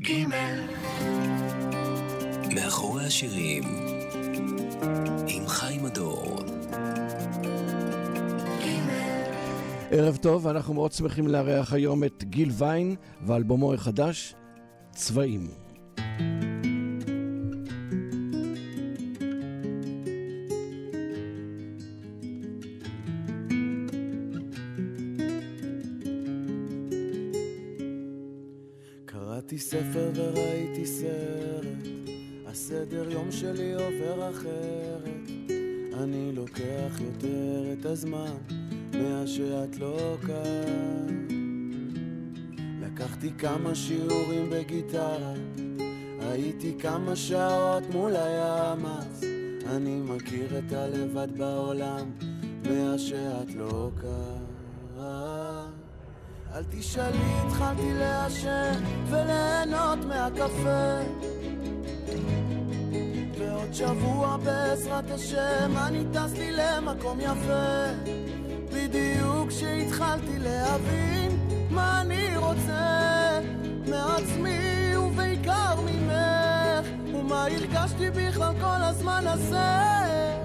גימל מאחורי השירים עם חיים הדור ערב טוב, אנחנו מאוד שמחים לארח היום את גיל ויין ואלבומו החדש, צבעים. הזמן מאז שאת לא כאן. לקחתי כמה שיעורים בגיטרה, הייתי כמה שעות מול הים אז אני מכיר את הלבד בעולם מאז שאת לא כאן. אל תשאלי, התחלתי לעשן וליהנות מהקפה ועוד שבוע בעזרת השם אני טס לי למקום יפה. בדיוק כשהתחלתי להבין מה אני רוצה מעצמי ובעיקר ממך ומה הרגשתי בכלל כל הזמן הזה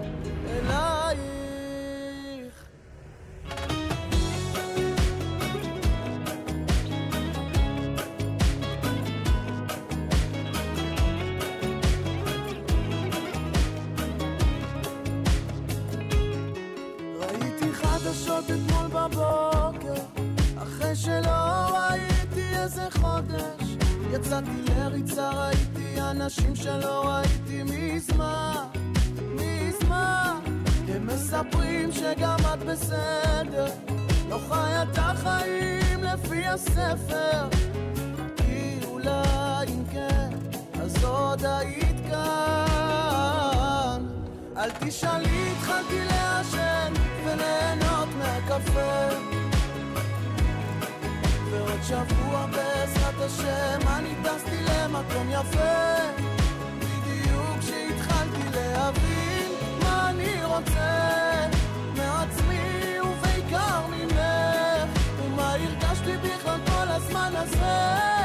בבוקר אחרי שלא ראיתי איזה חודש יצאתי לריצה ראיתי אנשים שלא ראיתי מזמן, מזמן. הם מספרים שגם את בסדר לא חיה את החיים לפי הספר. כי אולי אם כן אז עוד היית כאן. אל תשאלי, התחלתי לעשן וליהנות מהקפה. ועוד שבוע בעזרת השם אני טסתי למקום יפה. בדיוק כשהתחלתי להבין מה אני רוצה מעצמי ובעיקר ממך. ומה הרגשתי בכלל כל הזמן הזה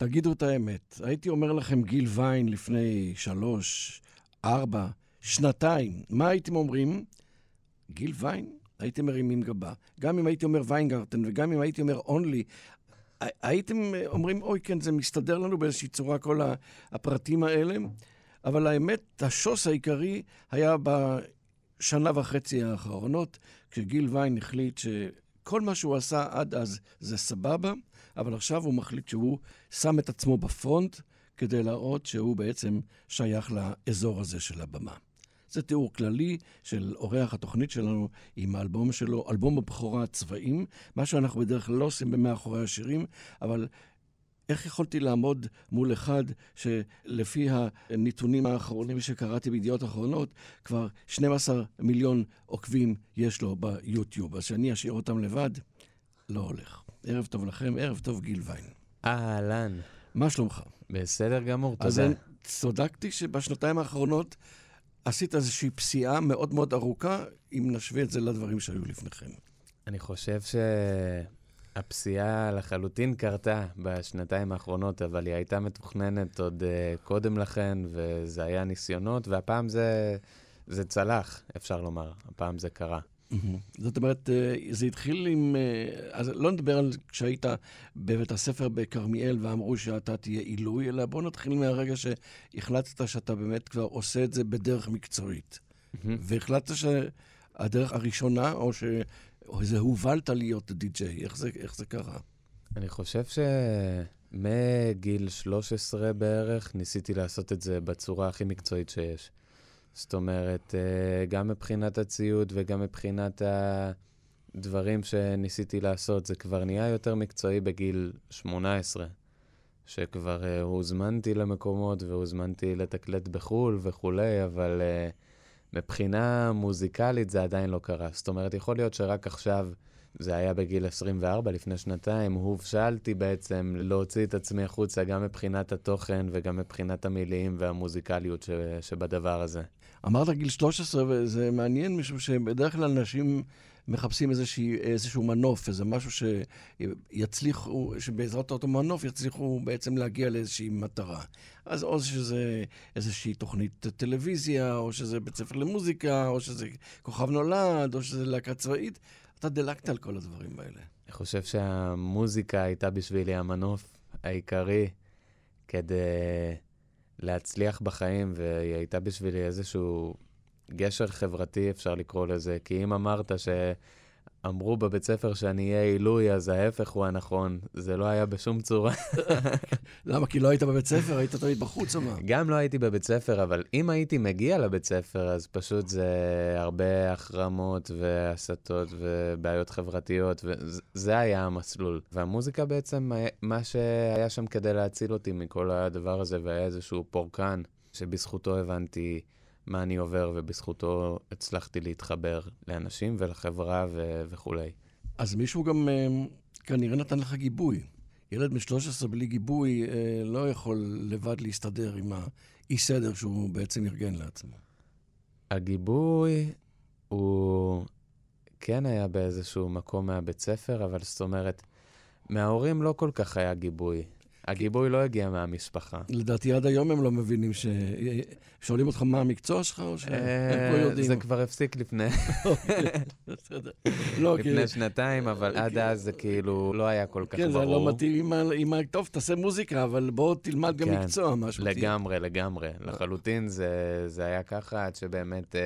תגידו את האמת, הייתי אומר לכם גיל ויין לפני שלוש, ארבע, שנתיים, מה הייתם אומרים? גיל ויין? הייתם מרימים גבה. גם אם הייתי אומר ויינגרטן וגם אם הייתי אומר אונלי, הייתם אומרים, אוי, כן, זה מסתדר לנו באיזושהי צורה, כל הפרטים האלה, אבל האמת, השוס העיקרי היה בשנה וחצי האחרונות, כשגיל ויין החליט שכל מה שהוא עשה עד אז זה סבבה, אבל עכשיו הוא מחליט שהוא שם את עצמו בפרונט כדי להראות שהוא בעצם שייך לאזור הזה של הבמה. זה תיאור כללי של אורח התוכנית שלנו עם האלבום שלו, אלבום הבכורה צבעים, מה שאנחנו בדרך כלל לא עושים במאחורי השירים, אבל איך יכולתי לעמוד מול אחד שלפי הנתונים האחרונים שקראתי בידיעות אחרונות, כבר 12 מיליון עוקבים יש לו ביוטיוב, אז שאני אשאיר אותם לבד, לא הולך. ערב טוב לכם, ערב טוב גיל ויין. אהלן, מה שלומך? בסדר גמור, אז תודה. אני צודקתי שבשנתיים האחרונות עשית איזושהי פסיעה מאוד מאוד ארוכה, אם נשווה את זה לדברים שהיו לפניכם. אני חושב שהפסיעה לחלוטין קרתה בשנתיים האחרונות, אבל היא הייתה מתוכננת עוד uh, קודם לכן, וזה היה ניסיונות, והפעם זה, זה צלח, אפשר לומר, הפעם זה קרה. זאת אומרת, אה, זה התחיל עם... אה, אז לא נדבר על כשהיית בבית הספר בכרמיאל ואמרו שאתה תהיה עילוי, אלא בוא נתחיל מהרגע שהחלטת שאתה באמת כבר עושה את זה בדרך מקצועית. והחלטת שהדרך הראשונה, או שזה הובלת להיות די-ג'יי, איך איך זה קרה? אני חושב שמגיל 13 בערך ניסיתי לעשות את זה בצורה הכי מקצועית שיש. זאת אומרת, אה, גם מבחינת הציוד וגם מבחינת ה... דברים שניסיתי לעשות, זה כבר נהיה יותר מקצועי בגיל 18, שכבר uh, הוזמנתי למקומות והוזמנתי לתקלט בחו"ל וכולי, אבל uh, מבחינה מוזיקלית זה עדיין לא קרה. זאת אומרת, יכול להיות שרק עכשיו, זה היה בגיל 24, לפני שנתיים, הובשלתי בעצם להוציא את עצמי החוצה גם מבחינת התוכן וגם מבחינת המילים והמוזיקליות ש, שבדבר הזה. אמרת גיל 13, וזה מעניין, משום שבדרך כלל אנשים מחפשים איזושהי, איזשהו מנוף, איזה משהו שיצליחו, שבעזרת אותו מנוף יצליחו בעצם להגיע לאיזושהי מטרה. אז או שזה איזושהי תוכנית טלוויזיה, או שזה בית ספר למוזיקה, או שזה כוכב נולד, או שזה להקה צבאית. אתה דילגת על כל הדברים האלה. אני חושב שהמוזיקה הייתה בשבילי המנוף העיקרי כדי להצליח בחיים, והיא הייתה בשבילי איזשהו גשר חברתי, אפשר לקרוא לזה. כי אם אמרת שאמרו בבית ספר שאני אהיה עילוי, אז ההפך הוא הנכון. זה לא היה בשום צורה. למה? כי לא היית בבית ספר? היית תמיד בחוץ או מה? גם לא הייתי בבית ספר, אבל אם הייתי מגיע לבית ספר, אז פשוט זה הרבה החרמות והסתות ובעיות חברתיות, וזה היה המסלול. והמוזיקה בעצם, מה שהיה שם כדי להציל אותי מכל הדבר הזה, והיה איזשהו פורקן, שבזכותו הבנתי מה אני עובר, ובזכותו הצלחתי להתחבר לאנשים ולחברה ו- וכולי. אז מישהו גם uh, כנראה נתן לך גיבוי. ילד בן 13 בלי גיבוי uh, לא יכול לבד להסתדר עם האי-סדר שהוא בעצם ארגן לעצמו. הגיבוי הוא כן היה באיזשהו מקום מהבית ספר, אבל זאת אומרת, מההורים לא כל כך היה גיבוי. הגיבוי לא הגיע מהמשפחה. לדעתי עד היום הם לא מבינים ש... שואלים אותך מה המקצוע שלך, או שהם לא יודעים? זה כבר הפסיק לפני... לא, לפני שנתיים, אבל עד אז זה כאילו לא היה כל כך ברור. כן, זה לא מתאים עם ה... טוב, תעשה מוזיקה, אבל בוא תלמד גם כן. מקצוע, משהו. לגמרי, לגמרי. לחלוטין זה היה ככה, עד שבאמת...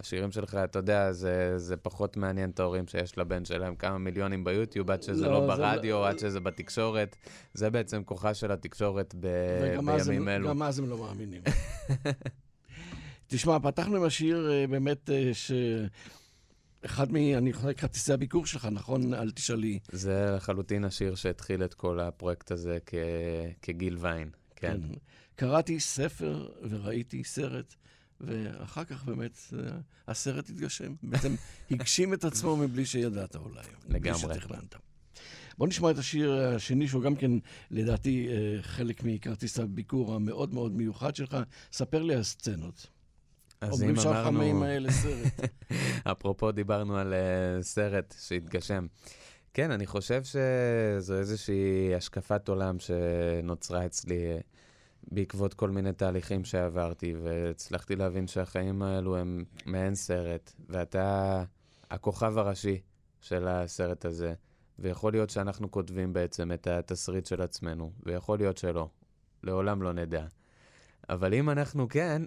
השירים שלך, אתה יודע, זה, זה פחות מעניין את ההורים שיש לבן שלהם כמה מיליונים ביוטיוב, עד שזה לא, לא ברדיו, לא... עד שזה בתקשורת. זה בעצם כוחה של התקשורת ב... בימים אלו. וגם אז הם לא מאמינים. תשמע, פתחנו עם השיר אה, באמת אה, ש... אחד מ... אני חושב כרטיסי הביקור שלך, נכון? אל תשאלי. זה לחלוטין השיר שהתחיל את כל הפרויקט הזה כ... כגיל ויין, כן. כן. קראתי ספר וראיתי סרט. ואחר כך באמת אה, הסרט התגשם. בעצם הגשים את עצמו מבלי שידעת אולי. לגמרי. מבלי שתכננת. בוא נשמע את השיר השני, שהוא גם כן, לדעתי, אה, חלק מכרטיס הביקור המאוד מאוד מיוחד שלך. ספר לי על סצנות. אז אם אמרנו... אומרים שהחמים האלה סרט. אפרופו, דיברנו על uh, סרט שהתגשם. כן, אני חושב שזו איזושהי השקפת עולם שנוצרה אצלי בעקבות כל מיני תהליכים שעברתי, והצלחתי להבין שהחיים האלו הם מעין סרט, ואתה הכוכב הראשי של הסרט הזה, ויכול להיות שאנחנו כותבים בעצם את התסריט של עצמנו, ויכול להיות שלא. לעולם לא נדע. אבל אם אנחנו כן,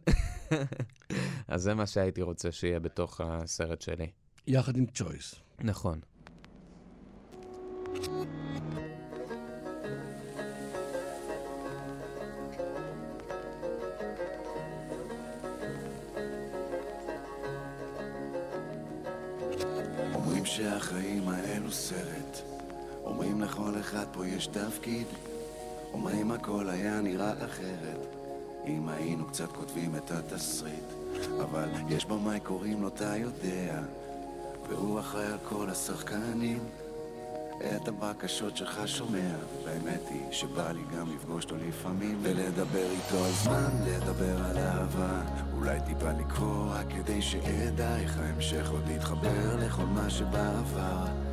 אז זה מה שהייתי רוצה שיהיה בתוך הסרט שלי. יחד עם צ'וייס. נכון. שהחיים האלו סרט. אומרים לכל אחד פה יש תפקיד. אומרים הכל היה נראה אחרת. אם היינו קצת כותבים את התסריט אבל יש במאי קוראים לו אתה יודע. והוא אחראי על כל השחקנים את הבקשות שלך שומע, והאמת היא שבא לי גם לפגוש אותו לפעמים ולדבר איתו על זמן, לדבר על אהבה. אולי טיפה לקרוא רק כדי שאדע איך ההמשך עוד להתחבר לכל מה שבעבר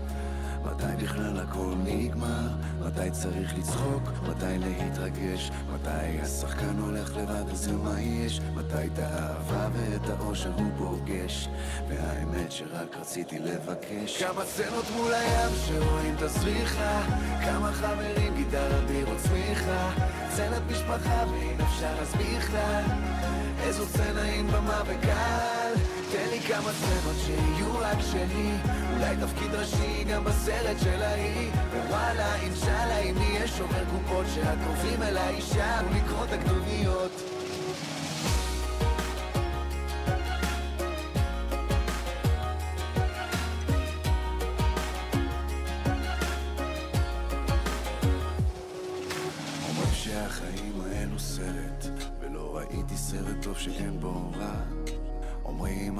מתי בכלל הכל נגמר? מתי צריך לצחוק? מתי להתרגש? מתי השחקן הולך לבד אז מה יש? מתי את האהבה ואת האושר הוא פוגש? והאמת שרק רציתי לבקש כמה סצנות מול הים שרואים את הזריחה כמה חברים גיטרה בירות צמיחה סצנת משפחה ואם אפשר אז בכלל איזו סצנה עם במה וקהל תן לי כמה סצנות שיהיו רק שלי. אולי תפקיד ראשי גם בסרט של ההיא. וואלה אינשאללה, אם נהיה שומר קופות שהקרובים אל האישה ולקרוא את הקדוניות שהחיים האלו סרט, ולא ראיתי סרט טוב שכן בו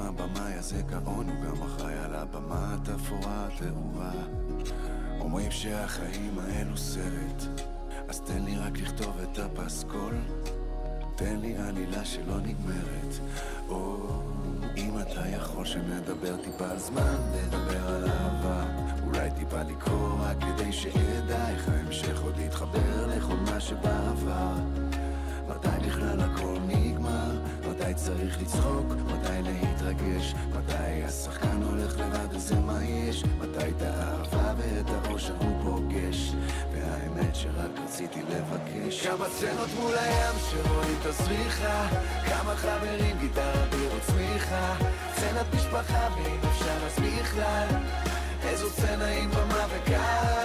הבמאי הזה גאון, הוא גם אחראי על הבמה התפאורה התאורה. אומרים שהחיים האלו סרט, אז תן לי רק לכתוב את הפסקול. תן לי עלילה שלא נגמרת. או אם אתה יכול שנדבר טיפה על זמן, נדבר על אהבה. אולי טיפה לקרוא רק כדי שאדע איך ההמשך עוד יתחבר לכל מה שבעבר. מתי בכלל הכל נגמר? צריך לצחוק? מתי להתרגש? מתי השחקן הולך לבד אז זה מה יש? מתי את האהבה ואת האושר הוא פוגש? והאמת שרק רציתי לבקש כמה סצנות מול הים שרואים את הזריחה כמה חברים, גיטרה, בירות, צמיחה סצנת משפחה ואם אפשר אז בכלל איזו סצנה עם במה וקהל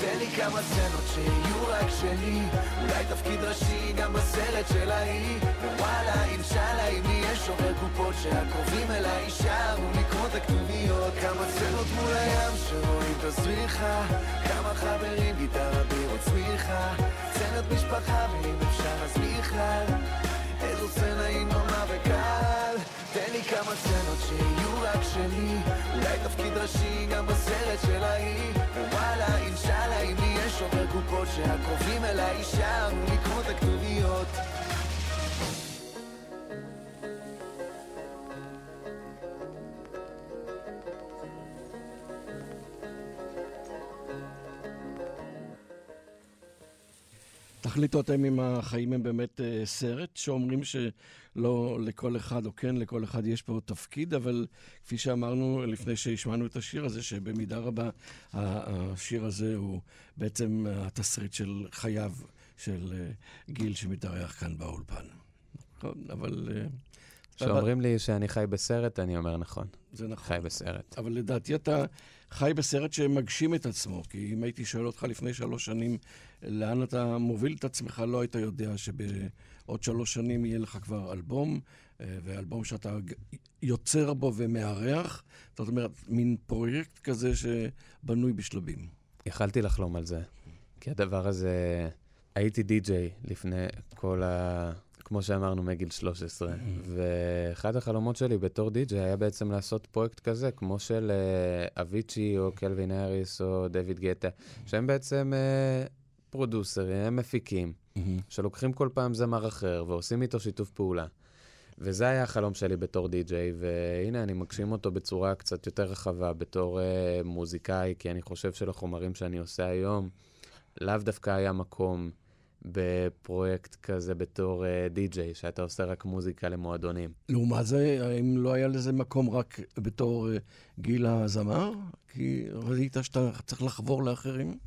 תן לי כמה סצנות שיהיו רק שלי. אולי תפקיד ראשי גם בסרט של ההיא. ווואלה אינשאללה אם יהיה שובר קופות שהקרובים אליי יישארו לקרוא את הכתוביות. כמה סצנות מול הים שרואים את הזריחה כמה חברים, גיטרה, בירות, צמיחה. סצנת משפחה ואם אפשר אז בכלל. איזו סצנה עם במה וקהל תן לי כמה סצנות שיהיו רק שלי. אולי תפקיד ראשי גם בסרט של ההיא. ווואלה אינשאללה אם יהיה שובר קופות שהקרובים אליי יישארו לקרוא את הכתוביות. תחליטו אתם אם החיים הם באמת uh, סרט, שאומרים שלא לכל אחד, או כן לכל אחד יש פה תפקיד, אבל כפי שאמרנו לפני שהשמענו את השיר הזה, שבמידה רבה השיר הזה הוא בעצם התסריט של חייו של uh, גיל שמתארח כאן באולפן. נכון, אבל... כשאומרים לי שאני חי בסרט, אני אומר נכון. זה נכון. חי בסרט. אבל לדעתי אתה חי בסרט שמגשים את עצמו. כי אם הייתי שואל אותך לפני שלוש שנים לאן אתה מוביל את עצמך, לא היית יודע שבעוד שלוש שנים יהיה לך כבר אלבום, אה, ואלבום שאתה יוצר בו ומארח. זאת אומרת, מין פרויקט כזה שבנוי בשלבים. יכלתי לחלום על זה, כי הדבר הזה... הייתי די-ג'יי לפני כל ה... כמו שאמרנו, מגיל 13. ואחד החלומות שלי בתור די-ג'יי היה בעצם לעשות פרויקט כזה, כמו של uh, אביצ'י או קלווין האריס או דויד גטה, שהם בעצם uh, פרודוסרים, הם מפיקים, שלוקחים כל פעם זמר אחר ועושים איתו שיתוף פעולה. וזה היה החלום שלי בתור די-ג'יי, והנה, אני מגשים אותו בצורה קצת יותר רחבה, בתור uh, מוזיקאי, כי אני חושב שלחומרים שאני עושה היום, לאו דווקא היה מקום בפרויקט כזה בתור uh, די-ג'יי, שאתה עושה רק מוזיקה למועדונים. לעומת זה, האם לא היה לזה מקום רק בתור uh, גיל הזמר? כי ראית שאתה צריך לחבור לאחרים?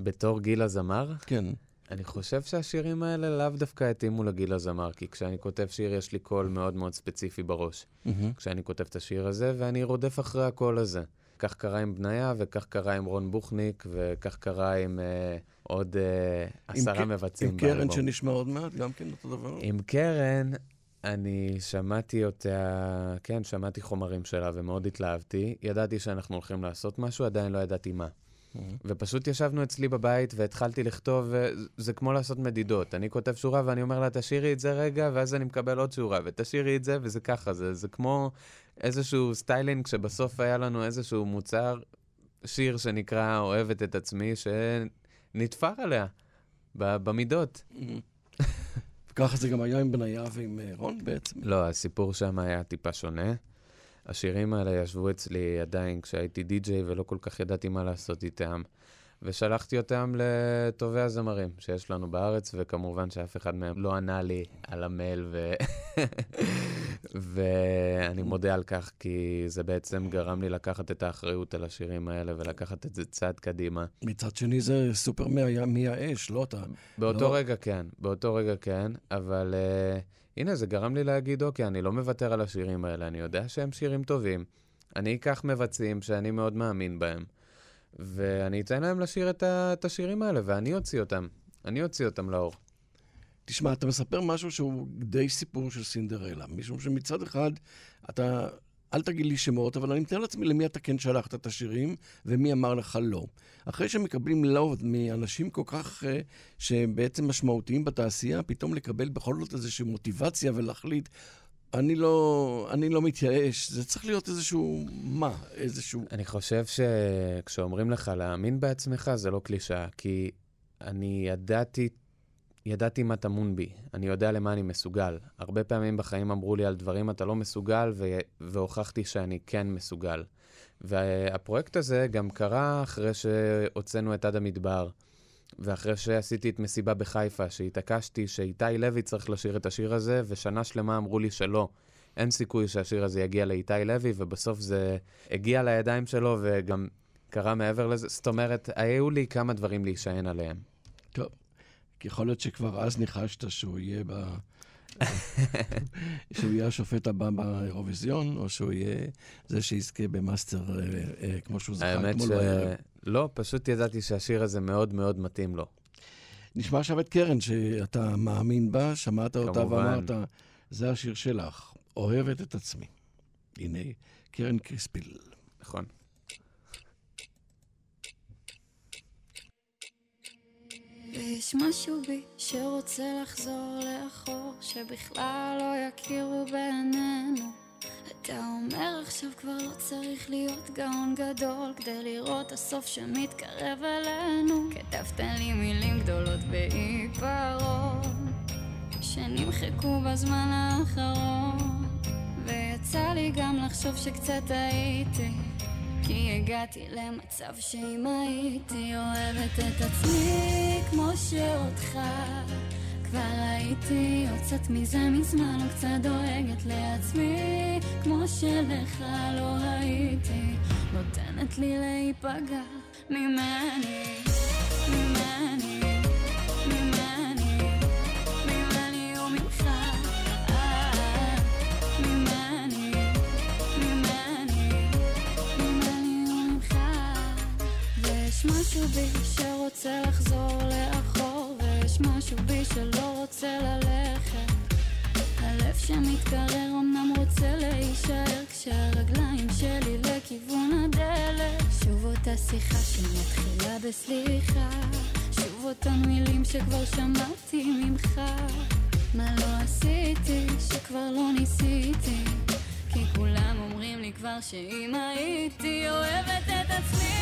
בתור גיל הזמר? כן. אני חושב שהשירים האלה לאו דווקא התאימו לגיל הזמר, כי כשאני כותב שיר יש לי קול מאוד מאוד ספציפי בראש. Mm-hmm. כשאני כותב את השיר הזה, ואני רודף אחרי הקול הזה. כך קרה עם בניה, וכך קרה עם רון בוכניק, וכך קרה עם uh, עוד uh, עשרה עם מבצעים. עם קרן שנשמע עוד מעט, גם כן אותו דבר? עם קרן, אני שמעתי אותה, כן, שמעתי חומרים שלה ומאוד התלהבתי. ידעתי שאנחנו הולכים לעשות משהו, עדיין לא ידעתי מה. Mm-hmm. ופשוט ישבנו אצלי בבית והתחלתי לכתוב, זה כמו לעשות מדידות. אני כותב שורה ואני אומר לה, תשאירי את זה רגע, ואז אני מקבל עוד שורה, ותשאירי את זה, וזה ככה, זה, זה כמו איזשהו סטיילינג שבסוף היה לנו איזשהו מוצר, שיר שנקרא אוהבת את עצמי, שנתפר עליה, במידות. ככה זה גם היה עם בניה ועם אה, רון בעצם? לא, הסיפור שם היה טיפה שונה. השירים האלה ישבו אצלי עדיין כשהייתי די-ג'יי ולא כל כך ידעתי מה לעשות איתם. ושלחתי אותם לטובי הזמרים שיש לנו בארץ, וכמובן שאף אחד מהם לא ענה לי על המייל, ו... ואני מודה על כך, כי זה בעצם גרם לי לקחת את האחריות על השירים האלה ולקחת את זה צעד קדימה. מצד שני זה סופר מייאש, לא אתה... באותו לא... רגע כן, באותו רגע כן, אבל uh, הנה, זה גרם לי להגיד, אוקיי, אני לא מוותר על השירים האלה, אני יודע שהם שירים טובים. אני אקח מבצעים שאני מאוד מאמין בהם. ואני אתן להם לשיר את, ה- את השירים האלה, ואני אוציא אותם. אני אוציא אותם לאור. תשמע, אתה מספר משהו שהוא די סיפור של סינדרלה, משום שמצד אחד אתה אל תגיד לי שמות, אבל אני מתאר לעצמי למי אתה כן שלחת את השירים, ומי אמר לך לא. אחרי שמקבלים לא מאנשים כל כך, uh, שהם בעצם משמעותיים בתעשייה, פתאום לקבל בכל זאת איזושהי מוטיבציה ולהחליט, אני לא, אני לא מתייאש, זה צריך להיות איזשהו, מה, איזשהו... אני חושב שכשאומרים לך להאמין בעצמך, זה לא קלישאה, כי אני ידעתי, ידעתי מה טמון בי, אני יודע למה אני מסוגל. הרבה פעמים בחיים אמרו לי על דברים אתה לא מסוגל, ו- והוכחתי שאני כן מסוגל. והפרויקט הזה גם קרה אחרי שהוצאנו את עד המדבר. ואחרי שעשיתי את מסיבה בחיפה, שהתעקשתי שאיתי לוי צריך לשיר את השיר הזה, ושנה שלמה אמרו לי שלא. אין סיכוי שהשיר הזה יגיע לאיתי לוי, ובסוף זה הגיע לידיים שלו וגם קרה מעבר לזה. זאת אומרת, היו לי כמה דברים להישען עליהם. טוב, יכול להיות שכבר אז ניחשת שהוא יהיה ב... שהוא יהיה השופט הבא באירוויזיון, או שהוא יהיה זה שיזכה במאסטר אה, אה, כמו שהוא זכה אתמול בערב. האמת לא, פשוט ידעתי שהשיר הזה מאוד מאוד מתאים לו. נשמע עכשיו את קרן, שאתה מאמין בה, שמעת אותה. ואמרת, זה השיר שלך, אוהבת את עצמי. הנה, קרן קריספיל. נכון. יש משהו בי שרוצה לחזור לאחור, שבכלל לא יכירו בעינינו. אתה אומר עכשיו כבר לא צריך להיות גאון גדול כדי לראות הסוף שמתקרב אלינו כתבת לי מילים גדולות בעיפרון שנמחקו בזמן האחרון ויצא לי גם לחשוב שקצת הייתי כי הגעתי למצב שאם הייתי אוהבת את עצמי כמו שאותך כבר הייתי יוצאת מזה מזמן, או קצת דואגת לעצמי, כמו שלך לא הייתי נותנת לי להיפגע ממני, ממני, ממני, משהו בי שרוצה לחזור לאחור יש משהו בי שלא רוצה ללכת. הלב שמתקרר אמנם רוצה להישאר כשהרגליים שלי לכיוון הדלת. שוב אותה שיחה שמתחילה בסליחה שוב אותן מילים שכבר שמעתי ממך. מה לא עשיתי? שכבר לא ניסיתי. כי כולם אומרים לי כבר שאם הייתי אוהבת את עצמי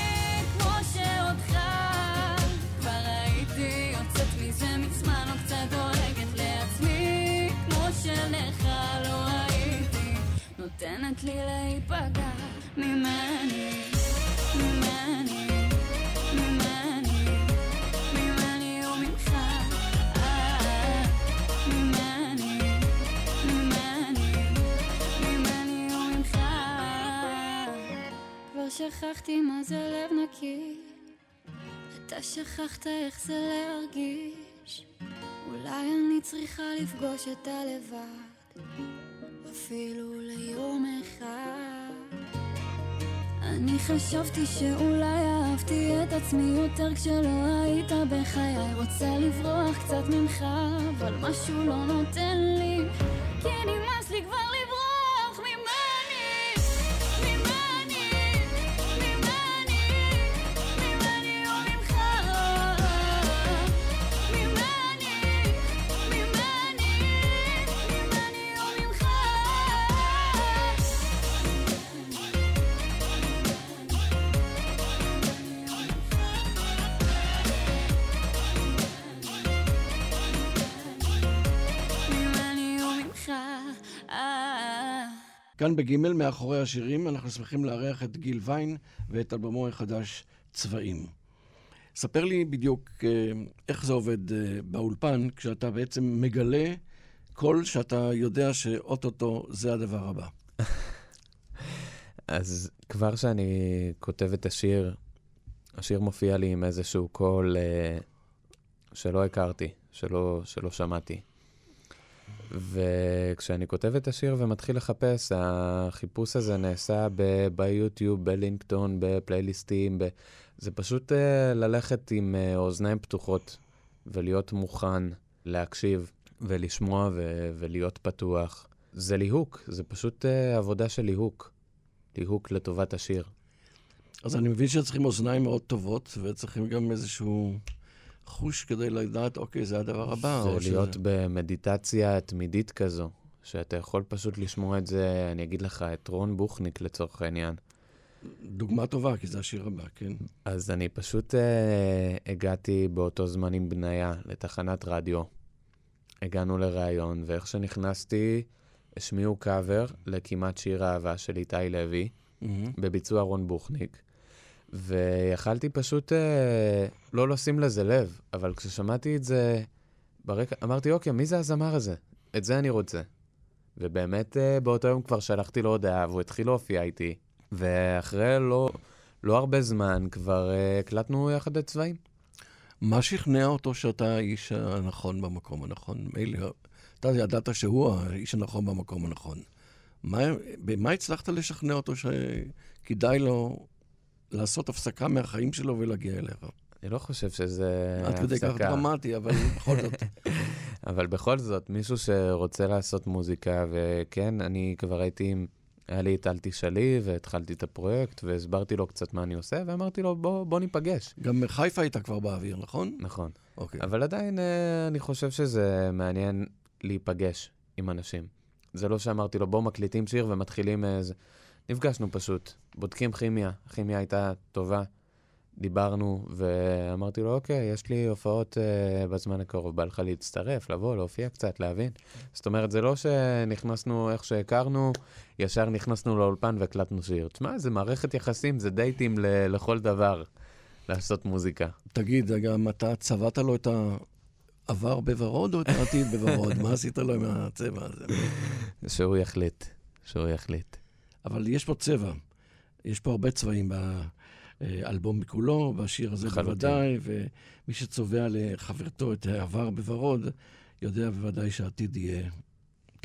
נותנת לי להיפגע. ממני, ממני, שכחתי מה זה לב נקי. אתה שכחת איך זה להרגיש. אולי אני צריכה לפגוש את הלבד אפילו ליום אחד. אני חשבתי שאולי אהבתי את עצמי יותר כשלא היית בחיי. רוצה לברוח קצת ממך אבל משהו לא נותן לי. כי נמאס לי כבר כאן בגימל, מאחורי השירים, אנחנו שמחים לארח את גיל ויין ואת אלבומו החדש, צבעים. ספר לי בדיוק אה, איך זה עובד אה, באולפן, כשאתה בעצם מגלה קול שאתה יודע שאו-טו-טו זה הדבר הבא. אז כבר כשאני כותב את השיר, השיר מופיע לי עם איזשהו קול אה, שלא הכרתי, שלא, שלא שמעתי. וכשאני כותב את השיר ומתחיל לחפש, החיפוש הזה נעשה ב- ביוטיוב, בלינקטון, בפלייליסטים, ב... זה פשוט uh, ללכת עם uh, אוזניים פתוחות ולהיות מוכן להקשיב ולשמוע ו- ולהיות פתוח. זה ליהוק, זה פשוט uh, עבודה של ליהוק. ליהוק לטובת השיר. אז אני מבין שצריכים אוזניים מאוד טובות, וצריכים גם איזשהו חוש כדי לדעת, אוקיי, זה הדבר הבא. זה להיות שזה... במדיטציה תמידית כזו, שאתה יכול פשוט לשמוע את זה, אני אגיד לך, את רון בוכניק לצורך העניין. דוגמה טובה, כי זה השיר הבא, כן? אז אני פשוט אה, הגעתי באותו זמן עם בניה לתחנת רדיו. הגענו לראיון, ואיך שנכנסתי, השמיעו קאבר לכמעט שיר אהבה של איתי לוי, Mm-hmm. בביצוע רון בוכניק. ויכלתי פשוט אה, לא לשים לזה לב, אבל כששמעתי את זה ברקע, אמרתי, אוקיי, מי זה הזמר הזה? את זה אני רוצה. ובאמת, אה, באותו יום כבר שלחתי לו הודעה, והוא התחיל להופיע איתי. ואחרי לא, לא הרבה זמן כבר אה, הקלטנו יחד את צבעים. מה שכנע אותו שאתה האיש הנכון במקום הנכון? מילא, אתה ידעת שהוא האיש הנכון במקום הנכון. מה, במה הצלחת לשכנע אותו שכדאי לו לעשות הפסקה מהחיים שלו ולהגיע אליך? אני לא חושב שזה עד כדי כך הפסקה. דרמטי, אבל בכל זאת. אבל בכל זאת, מישהו שרוצה לעשות מוזיקה, וכן, אני כבר הייתי עם... היה לי את אל תשאלי, והתחלתי את הפרויקט, והסברתי לו קצת מה אני עושה, ואמרתי לו, בוא, בוא ניפגש. גם חיפה הייתה כבר באוויר, נכון? נכון. אוקיי. אבל עדיין אה, אני חושב שזה מעניין להיפגש עם אנשים. זה לא שאמרתי לו, בוא מקליטים שיר ומתחילים איזה... נפגשנו פשוט, בודקים כימיה, הכימיה הייתה טובה, דיברנו, ואמרתי לו, אוקיי, יש לי הופעות uh, בזמן הקרוב, בא לך להצטרף, לבוא, להופיע קצת, להבין. זאת אומרת, זה לא שנכנסנו איך שהכרנו, ישר נכנסנו לאולפן והקלטנו שיר. תשמע, זה מערכת יחסים, זה דייטים ל- לכל דבר, לעשות מוזיקה. תגיד, גם אתה צבעת לו את העבר בוורוד או את העתיד בוורוד? מה עשית לו עם הצבע הזה? שהוא יחליט, שהוא יחליט. אבל יש פה צבע. יש פה הרבה צבעים באלבום כולו, בשיר הזה לחלוטין. בוודאי, ומי שצובע לחברתו את העבר בוורוד, יודע בוודאי שהעתיד יהיה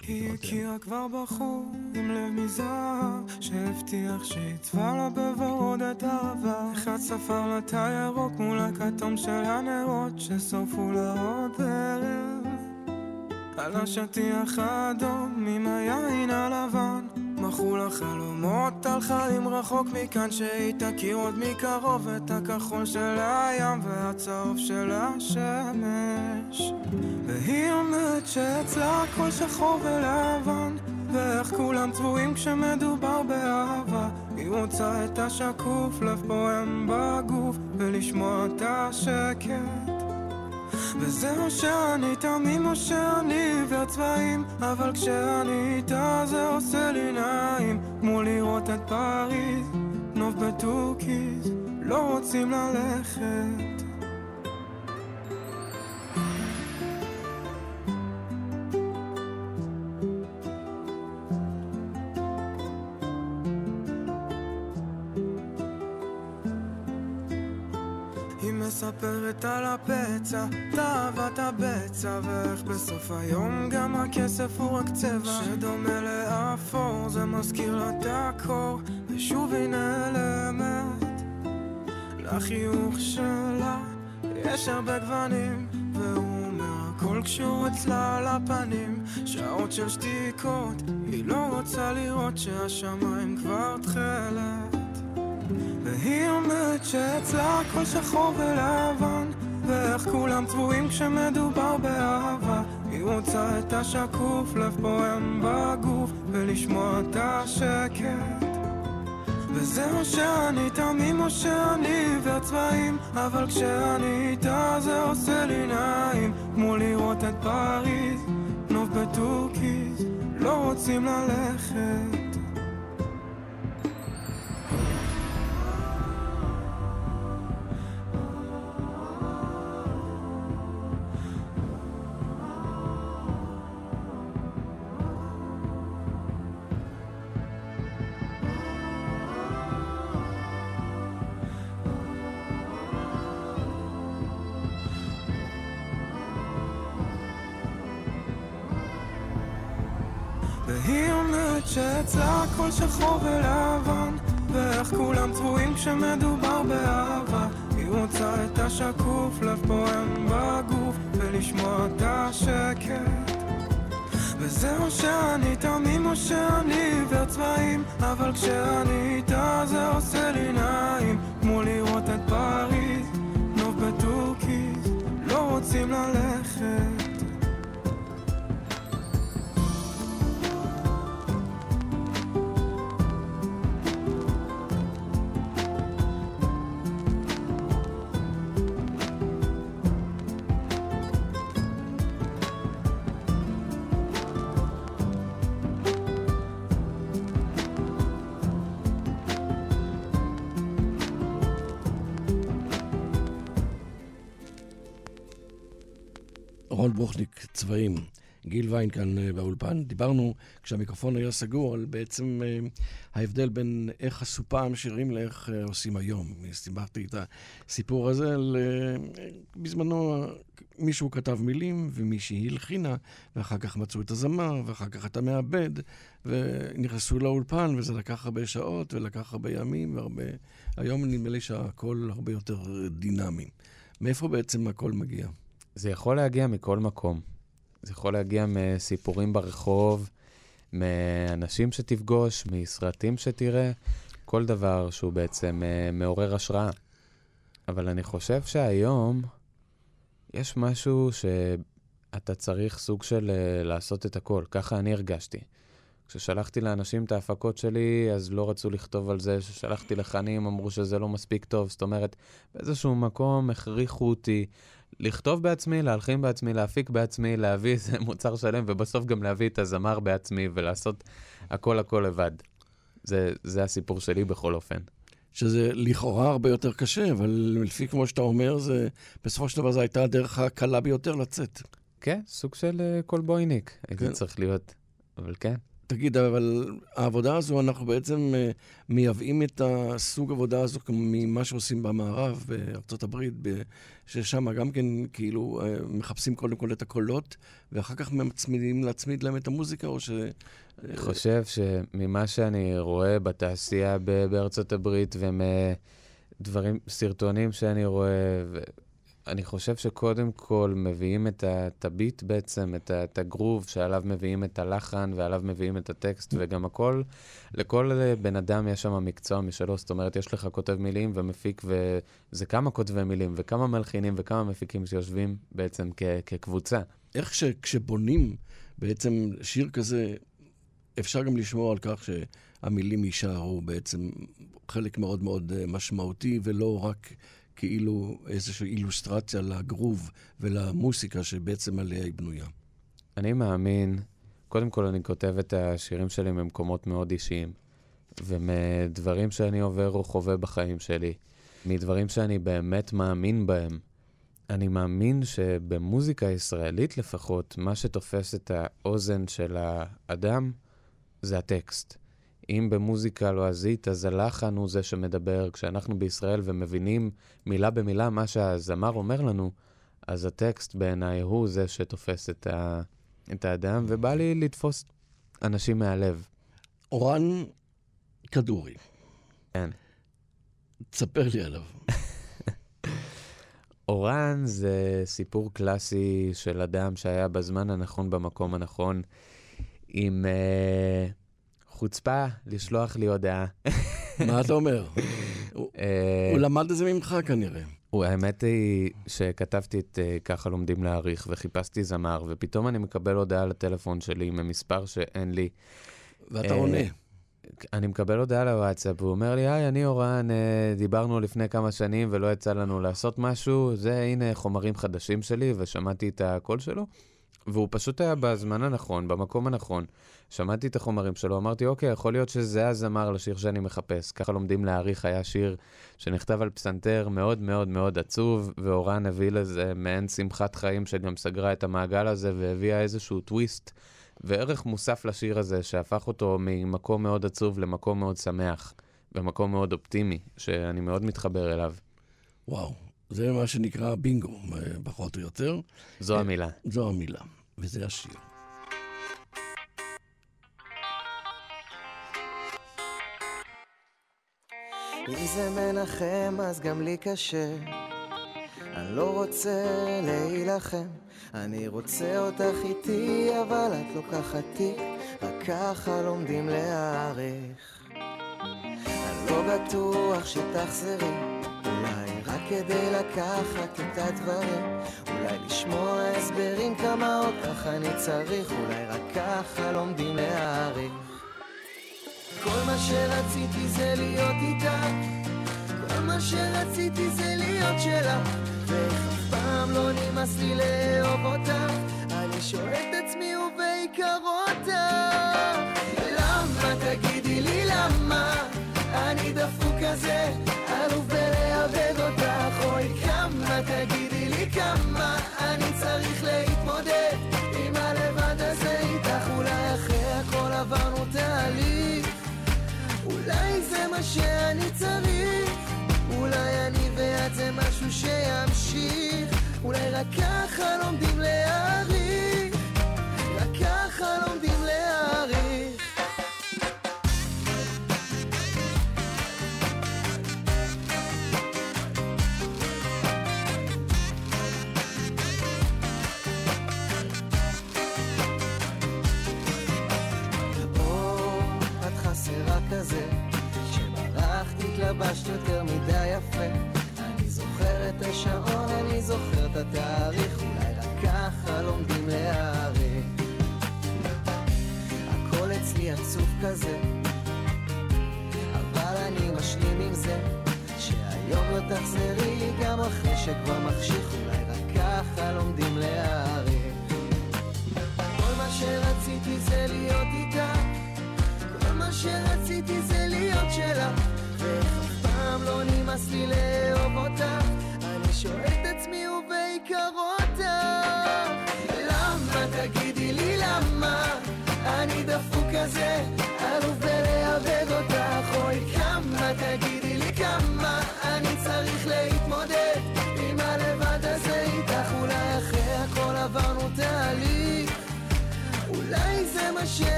היא. הכירה כבר בחור עם לב מזהב שהבטיח שיצבע לה בוורוד את העבר אחד ספר לה את הירוק מול הכתום של הנרות ששרפו לה עוד ערב על השטיח האדום עם היין הלבן מכרו לה חלומות על חיים רחוק מכאן שהיא תכיר עוד מקרוב את הכחול של הים והצהוב של השמש. והיא אומרת שאצלה הכל שחור ולבן ואיך כולם צבועים כשמדובר באהבה. היא רוצה את השקוף, לב פועם בגוף ולשמוע את השקט וזהו שאני תמים או שאני עיוור צבעים אבל כשאני איתה זה עושה לי נעים. כמו לראות את פריז, נוף בטורקיז לא רוצים ללכת מספרת על הפצע, תאוות הבצע ואיך בסוף היום גם הכסף הוא רק צבע. שדומה לאפור, זה מזכיר לה את הקור ושוב היא נעלמת לחיוך שלה. יש הרבה גוונים והוא אומר הכל כשהוא אצלה על הפנים. שעות של שתיקות היא לא רוצה לראות שהשמיים כבר תכלת והיא אומרת שאצלה הכל שחור ולבן ואיך כולם צבועים כשמדובר באהבה. היא רוצה את השקוף, לב פועם בגוף ולשמוע את השקט. וזהו שאני תמים או שאני עיוור צבעים אבל כשאני איתה זה עושה לי נעים. כמו לראות את פריז, נוף בטורקיז לא רוצים ללכת שחור ולבן ואיך כולם צבועים כשמדובר באהבה. היא רוצה את השקוף, לב פועם בגוף ולשמוע את השקט. וזה זהו שאני תמים או שאני עיוור צבעים אבל כשאני איתה זה עושה לי נעים. כמו לראות את פריז, נוף בטורקיז לא רוצים ללכת גיל ויין כאן אה, באולפן. דיברנו, כשהמיקרופון היה סגור, על בעצם אה, ההבדל בין איך עשו פעם שירים לאיך אה, עושים היום. סיפרתי את הסיפור הזה על... בזמנו מישהו כתב מילים ומישהי הלחינה, ואחר כך מצאו את הזמר, ואחר כך אתה מאבד, ונכנסו לאולפן, וזה לקח הרבה שעות, ולקח הרבה ימים, והרבה... היום נדמה לי שהכל הרבה יותר דינמי. מאיפה בעצם הכל מגיע? זה יכול להגיע מכל מקום. זה יכול להגיע מסיפורים ברחוב, מאנשים שתפגוש, מסרטים שתראה, כל דבר שהוא בעצם uh, מעורר השראה. אבל אני חושב שהיום יש משהו שאתה צריך סוג של uh, לעשות את הכל. ככה אני הרגשתי. כששלחתי לאנשים את ההפקות שלי, אז לא רצו לכתוב על זה. כששלחתי לחנים, אמרו שזה לא מספיק טוב. זאת אומרת, באיזשהו מקום הכריחו אותי לכתוב בעצמי, להלחין בעצמי, להפיק בעצמי, להביא איזה מוצר שלם, ובסוף גם להביא את הזמר בעצמי ולעשות הכל הכל לבד. זה, זה הסיפור שלי בכל אופן. שזה לכאורה הרבה יותר קשה, אבל לפי כמו שאתה אומר, זה, בסופו של דבר זו הייתה הדרך הקלה ביותר לצאת. כן, סוג של uh, קולבויניק, הייתי כן. צריך להיות, אבל כן. תגיד, אבל העבודה הזו, אנחנו בעצם uh, מייבאים את הסוג עבודה הזו ממה שעושים במערב, בארצות הברית, ששם גם כן כאילו uh, מחפשים קודם כל את הקולות, ואחר כך מצמידים להצמיד להם את המוזיקה, או ש... אני חושב שממה שאני רואה בתעשייה בארצות הברית, ומדברים, סרטונים שאני רואה, אני חושב שקודם כל מביאים את הביט בעצם, את, הגרוב שעליו מביאים את הלחן ועליו מביאים את הטקסט, וגם הכל, לכל בן אדם יש שם מקצוע משלו, זאת אומרת, יש לך כותב מילים ומפיק, וזה כמה כותבי מילים וכמה מלחינים וכמה מפיקים שיושבים בעצם כ, כקבוצה. איך ש, כשבונים בעצם שיר כזה, אפשר גם לשמור על כך שהמילים יישארו בעצם חלק מאוד מאוד אה, משמעותי, ולא רק... כאילו איזושהי אילוסטרציה לגרוב ולמוסיקה שבעצם עליה היא בנויה. אני מאמין, קודם כל אני כותב את השירים שלי ממקומות מאוד אישיים, ומדברים שאני עובר או חווה בחיים שלי, מדברים שאני באמת מאמין בהם. אני מאמין שבמוזיקה הישראלית לפחות, מה שתופס את האוזן של האדם זה הטקסט. אם במוזיקה לועזית, אז הלחן הוא זה שמדבר. כשאנחנו בישראל ומבינים מילה במילה מה שהזמר אומר לנו, אז הטקסט בעיניי הוא זה שתופס את, ה... את האדם, ובא לי לתפוס אנשים מהלב. אורן כדורי. כן. תספר לי עליו. אורן זה סיפור קלאסי של אדם שהיה בזמן הנכון במקום הנכון, עם... Uh... חוצפה לשלוח לי הודעה. מה אתה אומר? אה, הוא למד את זה ממך כנראה. האמת היא שכתבתי את אה, ככה לומדים להעריך וחיפשתי זמר, ופתאום אני מקבל הודעה לטלפון שלי עם מספר שאין לי. ואתה עונה. אני מקבל הודעה לוואטסאפ, והוא אומר לי, היי, אני אורן, אה, דיברנו לפני כמה שנים ולא יצא לנו לעשות משהו, זה הנה חומרים חדשים שלי, ושמעתי את הקול שלו. והוא פשוט היה בזמן הנכון, במקום הנכון. שמעתי את החומרים שלו, אמרתי, אוקיי, יכול להיות שזה הזמר לשיר שאני מחפש. ככה לומדים להעריך, היה שיר שנכתב על פסנתר מאוד מאוד מאוד עצוב, ואורן הביא לזה מעין שמחת חיים שגם סגרה את המעגל הזה והביאה איזשהו טוויסט וערך מוסף לשיר הזה, שהפך אותו ממקום מאוד עצוב למקום מאוד שמח, ומקום מאוד אופטימי, שאני מאוד מתחבר אליו. וואו, זה מה שנקרא בינגו, פחות או יותר. זו המילה. זו המילה, וזה השיר. אם זה מנחם אז גם לי קשה אני לא רוצה להילחם, אני רוצה אותך איתי, אבל את לוקחת תיק, רק ככה לומדים להעריך. אני לא בטוח שתחזרי, כדי לקחת את הדברים, אולי לשמוע הסברים כמה אותך אני צריך, אולי רק ככה לומדים להעריך. כל מה שרציתי זה להיות איתך, כל מה שרציתי זה להיות שלך, ואיך אף פעם לא נמאס לי לאהוב אותך, אני שואל את עצמי ובעיקר אותך. למה תגידי לי למה? אני דפוק כזה, שימשיך, אולי רק ככה לומדים להעריך, רק ככה לומדים להעריך.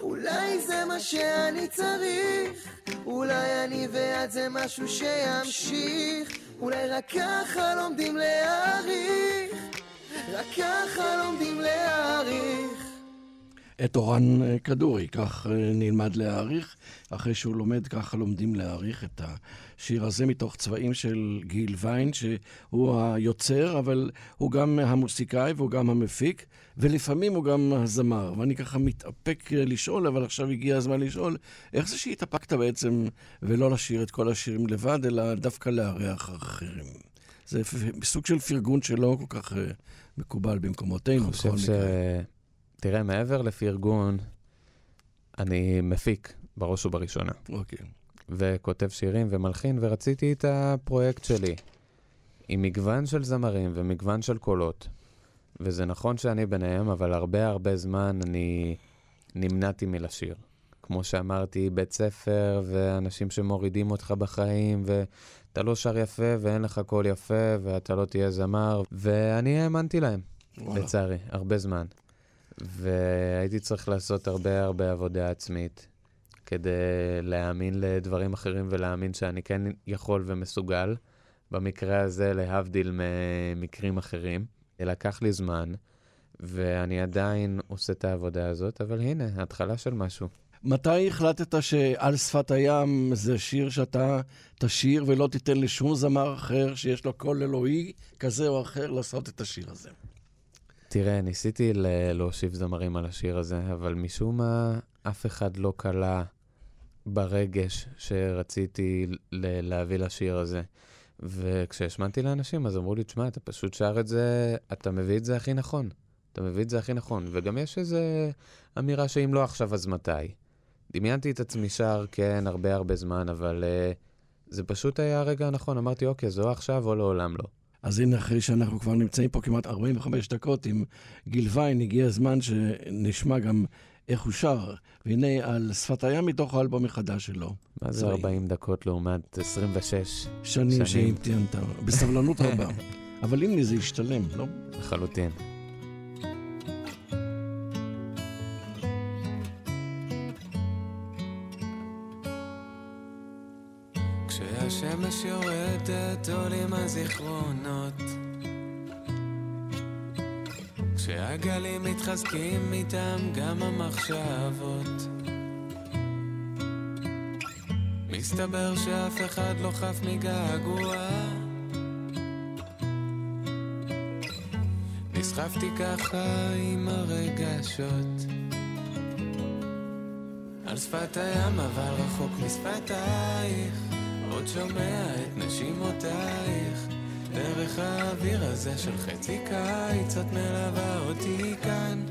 אולי זה מה שאני צריך, אולי אני ואת זה משהו שימשיך, אולי רק ככה לומדים להעריך, רק ככה לומדים להעריך. את אורן אה, כדורי, כך אה, נלמד להעריך. אחרי שהוא לומד, ככה לומדים להעריך את השיר הזה מתוך צבעים של גיל ויין, שהוא היוצר, אבל הוא גם המוסיקאי והוא גם המפיק, ולפעמים הוא גם הזמר. ואני ככה מתאפק אה, לשאול, אבל עכשיו הגיע הזמן לשאול, איך זה שהתאפקת בעצם ולא לשיר את כל השירים לבד, אלא דווקא לארח אחרים? זה סוג של פרגון שלא כל כך מקובל במקומותינו. אני חושב בכל ש... מקרה. תראה, מעבר לפרגון, אני מפיק בראש ובראשונה, אוקיי. וכותב שירים ומלחין, ורציתי את הפרויקט שלי, עם מגוון של זמרים ומגוון של קולות. וזה נכון שאני ביניהם, אבל הרבה הרבה זמן אני נמנעתי מלשיר. כמו שאמרתי, בית ספר, ואנשים שמורידים אותך בחיים, ואתה לא שר יפה, ואין לך קול יפה, ואתה לא תהיה זמר, ואני האמנתי להם. וואלה. לצערי, הרבה זמן. והייתי צריך לעשות הרבה הרבה עבודה עצמית כדי להאמין לדברים אחרים ולהאמין שאני כן יכול ומסוגל. במקרה הזה, להבדיל ממקרים אחרים. לקח לי זמן, ואני עדיין עושה את העבודה הזאת, אבל הנה, התחלה של משהו. מתי החלטת שעל שפת הים זה שיר שאתה תשיר ולא תיתן לשום זמר אחר שיש לו קול אלוהי כזה או אחר לעשות את השיר הזה? תראה, ניסיתי להושיב זמרים על השיר הזה, אבל משום מה אף אחד לא קלע ברגש שרציתי להביא לשיר הזה. וכשהשמעתי לאנשים, אז אמרו לי, תשמע, אתה פשוט שר את זה, אתה מביא את זה הכי נכון. אתה מביא את זה הכי נכון. וגם יש איזו אמירה שאם לא עכשיו, אז מתי? דמיינתי את עצמי שר, כן, הרבה הרבה זמן, אבל uh, זה פשוט היה הרגע הנכון. אמרתי, אוקיי, זו עכשיו או לעולם לא. אז הנה, אחרי שאנחנו כבר נמצאים פה כמעט 45 דקות עם גיל ויין, הגיע הזמן שנשמע גם איך הוא שר. והנה, על שפת הים מתוך האלבום החדש שלו. מה זה צבעים. 40 דקות לעומת 26? שנים שנים. שהמתנת, בסבלנות רבה. אבל הנה זה השתלם, לא? לחלוטין. יורדת עולים הזיכרונות כשהגלים מתחזקים איתם גם המחשבות. מסתבר שאף אחד לא חף מגעגוע. נסחפתי ככה עם הרגשות. על שפת הים אבל רחוק משפתייך עוד שומע את נשימותייך. דרך האוויר הזה של חצי קיץ את מלווה אותי כאן.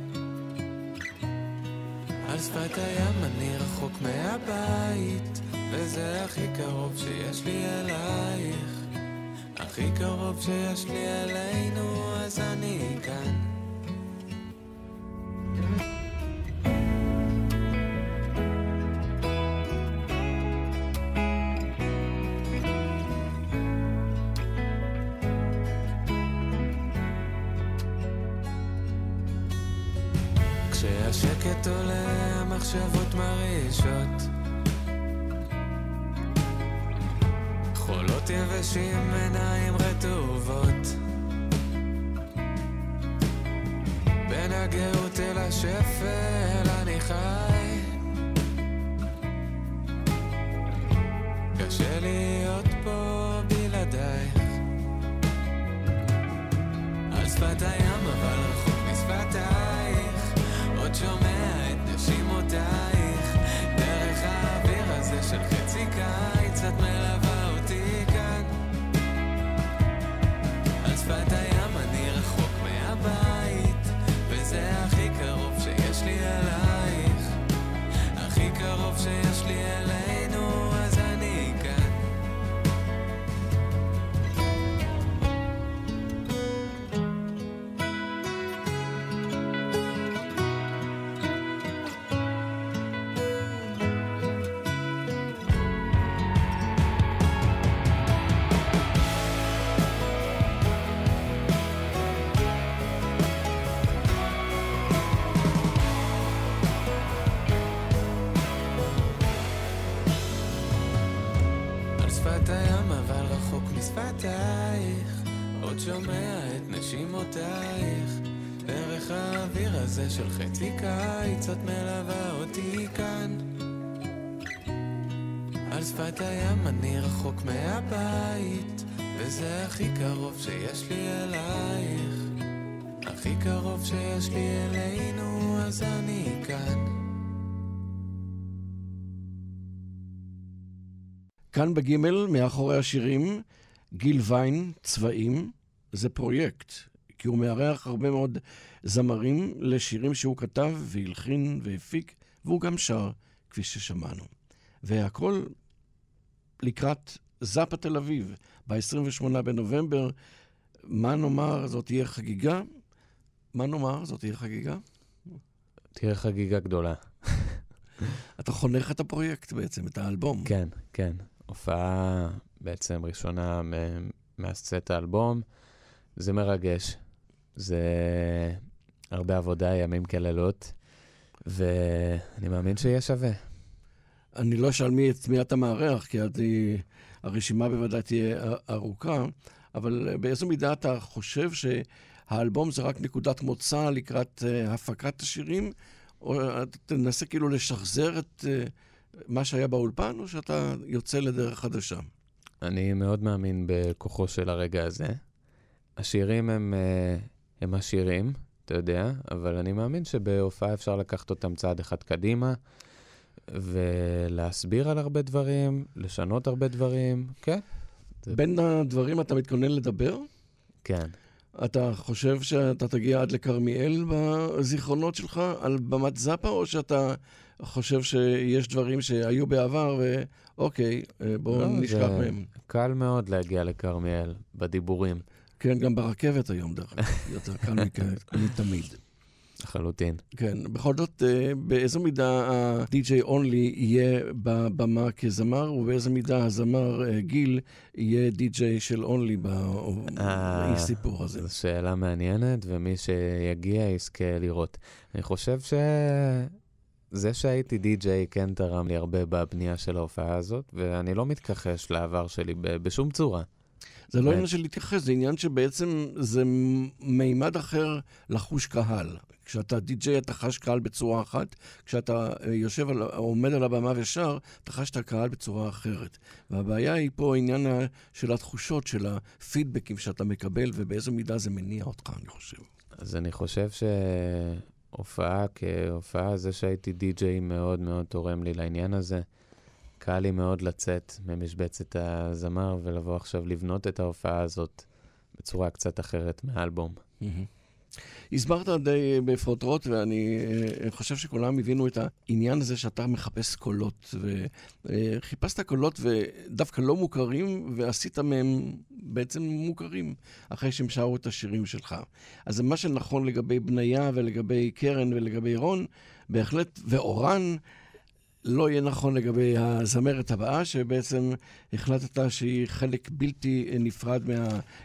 על שפת הים אני רחוק מהבית וזה הכי קרוב שיש לי אלייך. הכי קרוב שיש לי אלינו חולות יבשים עיניים רטובות. בין הגאות אל השפל אני חי עוד שומע את נשימותייך. דרך האוויר הזה של חצי קיץ את מלווה אותי כאן. על שפת הים אני רחוק מהבית וזה הכי קרוב שיש לי אלייך. הכי קרוב שיש לי אלינו אז אני כאן. כאן בגימל, מאחורי השירים, גיל ויין, צבעים, זה פרויקט, כי הוא מארח הרבה מאוד זמרים לשירים שהוא כתב והלחין והפיק, והוא גם שר, כפי ששמענו. והכל לקראת זאפה תל אביב, ב-28 בנובמבר. מה נאמר, זאת תהיה חגיגה? מה נאמר, זאת תהיה חגיגה? תהיה חגיגה גדולה. אתה חונך את הפרויקט בעצם, את האלבום. כן, כן. הופעה בעצם ראשונה מאז צאת האלבום. זה מרגש. זה הרבה עבודה, ימים כלילות, ואני מאמין שיהיה שווה. אני לא אשאל מי, את מי אתה מארח, כי אני, הרשימה בוודאי תהיה ארוכה, אבל באיזו מידה אתה חושב שהאלבום זה רק נקודת מוצא לקראת uh, הפקת השירים, או אתה תנסה כאילו לשחזר את uh, מה שהיה באולפן, או שאתה יוצא לדרך חדשה? אני מאוד מאמין בכוחו של הרגע הזה. השירים הם, אה, הם השירים, אתה יודע, אבל אני מאמין שבהופעה אפשר לקחת אותם צעד אחד קדימה, ולהסביר על הרבה דברים, לשנות הרבה דברים, כן. זה- בין הדברים אתה מתכונן לדבר? כן. אתה חושב שאתה תגיע עד לכרמיאל בזיכרונות שלך על במת זאפה, או שאתה חושב שיש דברים שהיו בעבר ואוקיי, בואו לא, נשכח זה- מהם? קל מאוד להגיע לכרמיאל בדיבורים. כן, גם ברכבת היום, דרך אגב, יותר קל מתמיד. לחלוטין. כן, בכל זאת, אה, באיזו מידה ה-DJ אונלי יהיה בבמה כזמר, ובאיזו מידה הזמר אה, גיל יהיה DJ של אונלי אה, באי סיפור הזה. זו שאלה מעניינת, ומי שיגיע יזכה לראות. אני חושב שזה שהייתי די-ג'יי כן תרם לי הרבה בבנייה של ההופעה הזאת, ואני לא מתכחש לעבר שלי בשום צורה. זה לא. עניין של להתייחס, זה עניין שבעצם זה מימד אחר לחוש קהל. כשאתה די-ג'יי אתה חש קהל בצורה אחת, כשאתה אה, יושב, על, עומד על הבמה ושר, אתה חש את הקהל בצורה אחרת. והבעיה היא פה העניין ה- של התחושות, של הפידבקים שאתה מקבל, ובאיזו מידה זה מניע אותך, אני חושב. אז אני חושב שהופעה כהופעה, זה שהייתי די-ג'יי מאוד מאוד תורם לי לעניין הזה. קל לי מאוד לצאת ממשבצת הזמר ולבוא עכשיו לבנות את ההופעה הזאת בצורה קצת אחרת מהאלבום. הסברת די בפרוטרוט, ואני אה, חושב שכולם הבינו את העניין הזה שאתה מחפש קולות, וחיפשת קולות ודווקא לא מוכרים, ועשית מהם בעצם מוכרים, אחרי שהם שרו את השירים שלך. אז מה שנכון לגבי בניה ולגבי קרן ולגבי רון, בהחלט, ואורן, לא יהיה נכון לגבי הזמרת הבאה, שבעצם החלטת שהיא חלק בלתי נפרד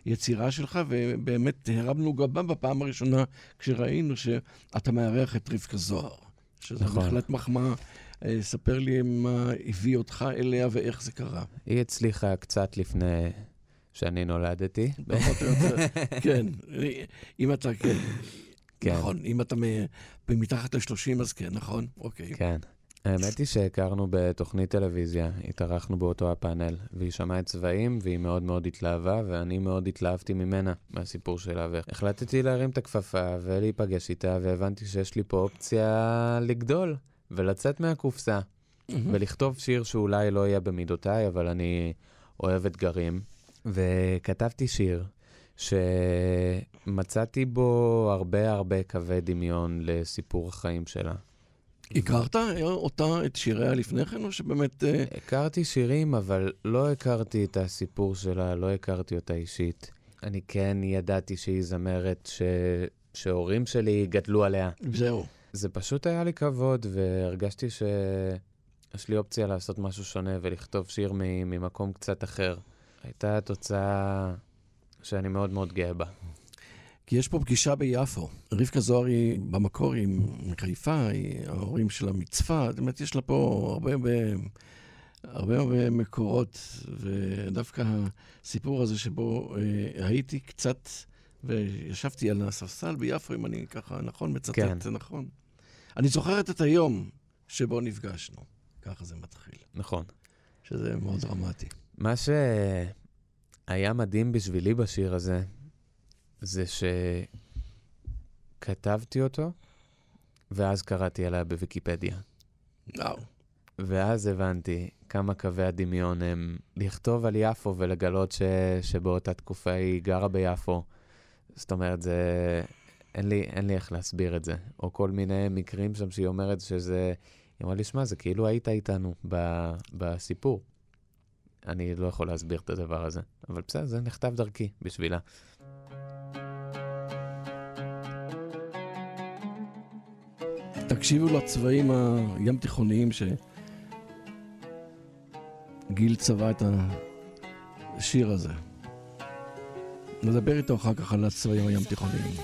מהיצירה שלך, ובאמת הרמנו גבה בפעם הראשונה כשראינו שאתה מארח את רבקה זוהר. שזה נכון. בהחלט מחמאה. אה, ספר לי מה הביא אותך אליה ואיך זה קרה. היא הצליחה קצת לפני שאני נולדתי. פחות או יותר, כן. אם אתה, כן. כן. נכון, אם אתה מתחת ל-30 אז כן, נכון? אוקיי. כן. האמת היא שהכרנו בתוכנית טלוויזיה, התארחנו באותו הפאנל, והיא שמעה את צבעים, והיא מאוד מאוד התלהבה, ואני מאוד התלהבתי ממנה, מהסיפור שלה, והחלטתי להרים את הכפפה ולהיפגש איתה, והבנתי שיש לי פה אופציה לגדול, ולצאת מהקופסה, ולכתוב שיר שאולי לא יהיה במידותיי, אבל אני אוהב אתגרים. וכתבתי שיר שמצאתי בו הרבה הרבה קווי דמיון לסיפור החיים שלה. הכרת אותה, את שיריה לפני כן, או שבאמת... אה, הכרתי שירים, אבל לא הכרתי את הסיפור שלה, לא הכרתי אותה אישית. אני כן ידעתי שהיא זמרת ש... שהורים שלי גדלו עליה. זהו. זה פשוט היה לי כבוד, והרגשתי שיש לי אופציה לעשות משהו שונה ולכתוב שיר. ממקום קצת אחר. הייתה תוצאה שאני מאוד מאוד גאה בה. כי יש פה פגישה ביפו. רבקה זוהר היא במקור היא מחיפה, היא ההורים שלה מצפת, זאת אומרת, יש לה פה הרבה הרבה, הרבה, הרבה מקורות, ודווקא הסיפור הזה שבו אה, הייתי קצת, וישבתי על הספסל ביפו, אם אני ככה נכון מצטט, כן. זה נכון. אני זוכרת את היום שבו נפגשנו. ככה זה מתחיל, נכון. שזה מאוד דרמטי. מה שהיה מדהים בשבילי בשיר הזה, זה שכתבתי אותו, ואז קראתי עליה בוויקיפדיה. וואו. ואז הבנתי כמה קווי הדמיון הם לכתוב על יפו ולגלות ש... שבאותה תקופה היא גרה ביפו. זאת אומרת, זה... אין לי, אין לי איך להסביר את זה. או כל מיני מקרים שם שהיא אומרת שזה... היא אמרה לי, שמע, זה כאילו היית איתנו ב... בסיפור. אני לא יכול להסביר את הדבר הזה. אבל בסדר, זה נכתב דרכי בשבילה. תקשיבו לצבעים הים תיכוניים שגיל צבע את השיר הזה. נדבר איתו אחר כך על הצבעים הים תיכוניים.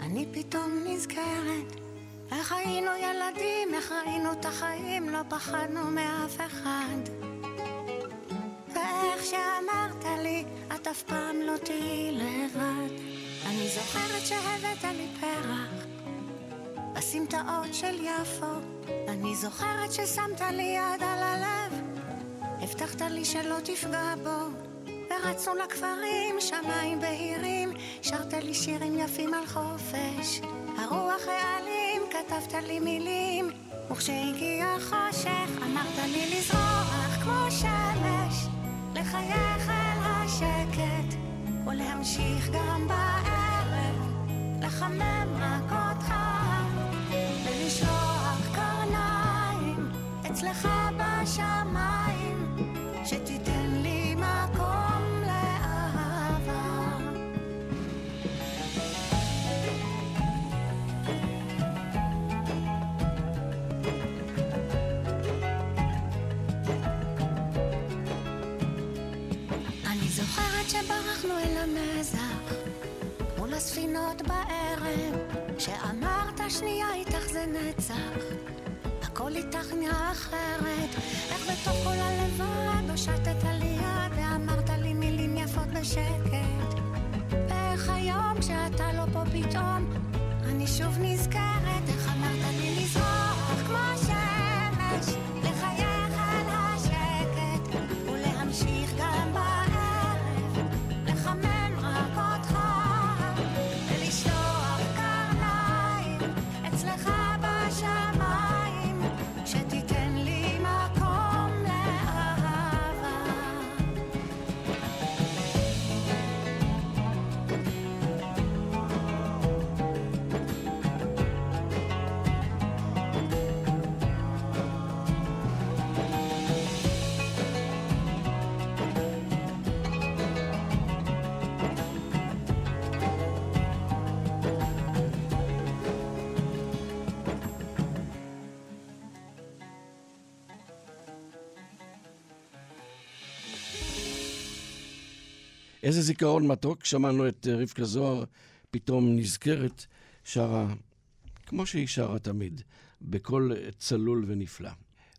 אני פתאום נזכרת. איך היינו ילדים, איך ראינו את החיים, לא פחדנו מאף אחד. ואיך שאמרת לי, את אף פעם לא תהיי לבד. אני זוכרת שהבאת לי פרח, בסמטאות של יפו. אני זוכרת ששמת לי יד על הלב, הבטחת לי שלא תפגע בו. ורצנו לכפרים, שמיים בהירים, שרת לי שירים יפים על חופש. הרוח העלים, כתבת לי מילים, וכשהגיע החושך, אמרת לי לזרוח כמו שמש, לחייך אל השקט, ולהמשיך גם בערב, לחמם רק אותך, ולשלוח קרניים אצלך שנייה איתך זה נצח. הכל איתך נהיה אחרת איך בתוך כל הלבד הושטת לי יד ואמרת לי מילים יפות בשקט. ואיך היום כשאתה לא פה פתאום אני שוב נזכרת. איך איזה זיכרון מתוק, שמענו את אה, רבקה זוהר פתאום נזכרת, שרה, כמו שהיא שרה תמיד, בקול אה, צלול ונפלא.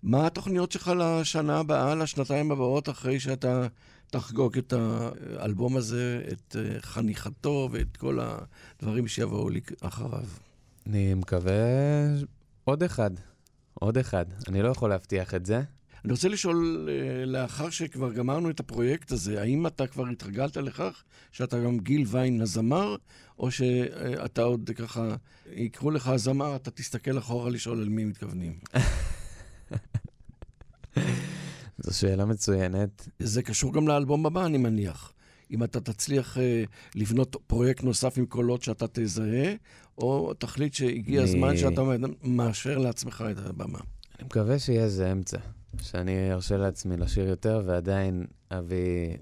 מה התוכניות שלך לשנה הבאה, לשנתיים הבאות, אחרי שאתה תחגוג את האלבום הזה, את אה, חניכתו ואת כל הדברים שיבואו לי אחריו? אני מקווה עוד אחד, עוד אחד. אני לא יכול להבטיח את זה. אני רוצה לשאול, אה, לאחר שכבר גמרנו את הפרויקט הזה, האם אתה כבר התרגלת לכך שאתה גם גיל ויין הזמר, או שאתה עוד ככה, יקראו לך הזמר, אתה תסתכל אחורה לשאול על מי מתכוונים? זו שאלה מצוינת. זה קשור גם לאלבום הבא, אני מניח. אם אתה תצליח אה, לבנות פרויקט נוסף עם קולות שאתה תזהה, או תחליט שהגיע הזמן שאתה מאשר לעצמך את הבמה. אני מקווה שיהיה איזה אמצע, שאני ארשה לעצמי לשיר יותר ועדיין אביא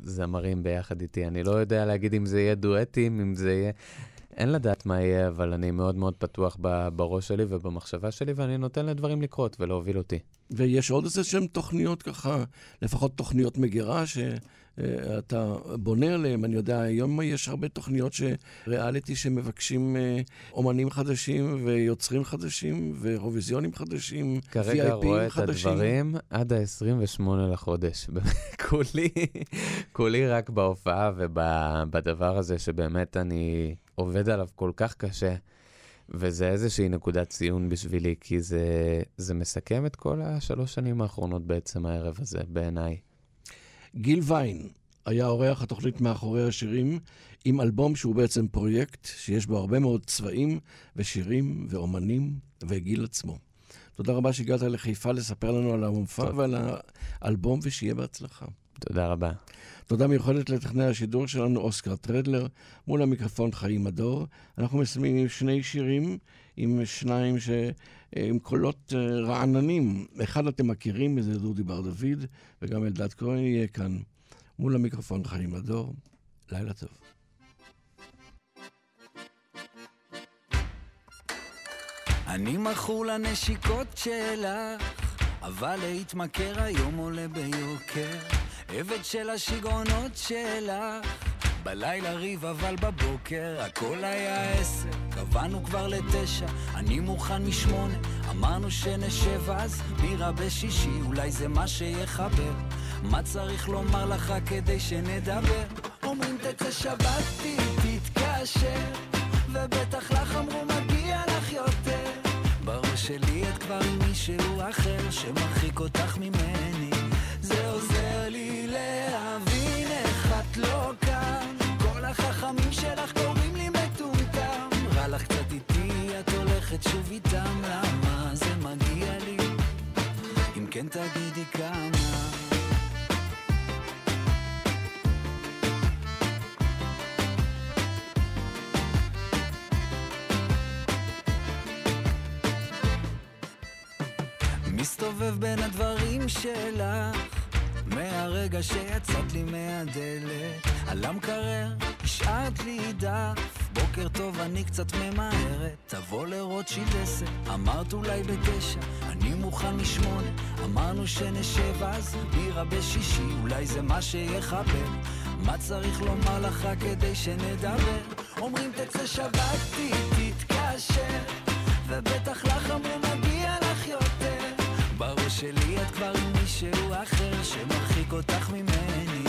זמרים ביחד איתי. אני לא יודע להגיד אם זה יהיה דואטים, אם זה יהיה... אין לדעת מה יהיה, אבל אני מאוד מאוד פתוח בראש שלי ובמחשבה שלי, ואני נותן לדברים לקרות ולהוביל אותי. ויש עוד איזה שהן תוכניות ככה, לפחות תוכניות מגירה שאתה בונה עליהן. אני יודע, היום יש הרבה תוכניות שריאליטי שמבקשים אה, אומנים חדשים ויוצרים חדשים ואירוויזיונים חדשים, כרגע VIPים רואה את חדשים. הדברים עד ה-28 לחודש. כולי, כולי רק בהופעה ובדבר הזה שבאמת אני עובד עליו כל כך קשה, וזה איזושהי נקודת ציון בשבילי, כי זה, זה מסכם את כל השלוש שנים האחרונות בעצם הערב הזה, בעיניי. גיל ויין היה אורח התוכנית מאחורי השירים, עם אלבום שהוא בעצם פרויקט שיש בו הרבה מאוד צבעים ושירים ואומנים וגיל עצמו. תודה רבה שהגעת לחיפה לספר לנו על המופע טוב. ועל האלבום, ושיהיה בהצלחה. תודה רבה. תודה מיוחדת לטכנאי השידור שלנו, אוסקר טרדלר, מול המיקרופון חיים מדור. אנחנו מסיימים עם שני שירים, עם שניים ש... עם קולות אה, רעננים. אחד אתם מכירים, זה דודי בר דוד, וגם אלדד כהן יהיה כאן. מול המיקרופון חיים מדור. לילה טוב. אני מכור לנשיקות שלך, אבל להתמכר היום עולה ביוקר. עבד של השיגעונות שלך, בלילה ריב אבל בבוקר הכל היה עשר, קבענו כבר לתשע, אני מוכן משמונה, אמרנו שנשב אז בירה בשישי, אולי זה מה שיחבר. מה צריך לומר לך כדי שנדבר? אומרים תצא שבת, תתקשר, ובטח לך אמרו מגיע לך יותר. בראש שלי את כבר עם מישהו אחר שמרחיק אותך ממני זה עוזר לי להבין איך את לא שלך קוראים לי מטומטם. רע לך קצת איתי, את הולכת שוב איתם. למה זה מגיע לי? אם כן תגידי כמה. מסתובב בין הדברים שלך מהרגע שיצאת לי מהדלת על המקרר השארת לי דף בוקר טוב, אני קצת ממהרת תבוא לרוטשילד עשר אמרת אולי בתשע אני מוכן משמונה אמרנו שנשב אז בירה בשישי אולי זה מה שיחבר. מה צריך לומר לך כדי שנדבר? אומרים תצא שבת תתקשר. ובטח לך אמרו מגיע לך יותר. בראש שלי את כבר עם מישהו אחר שמרחיק אותך ממני.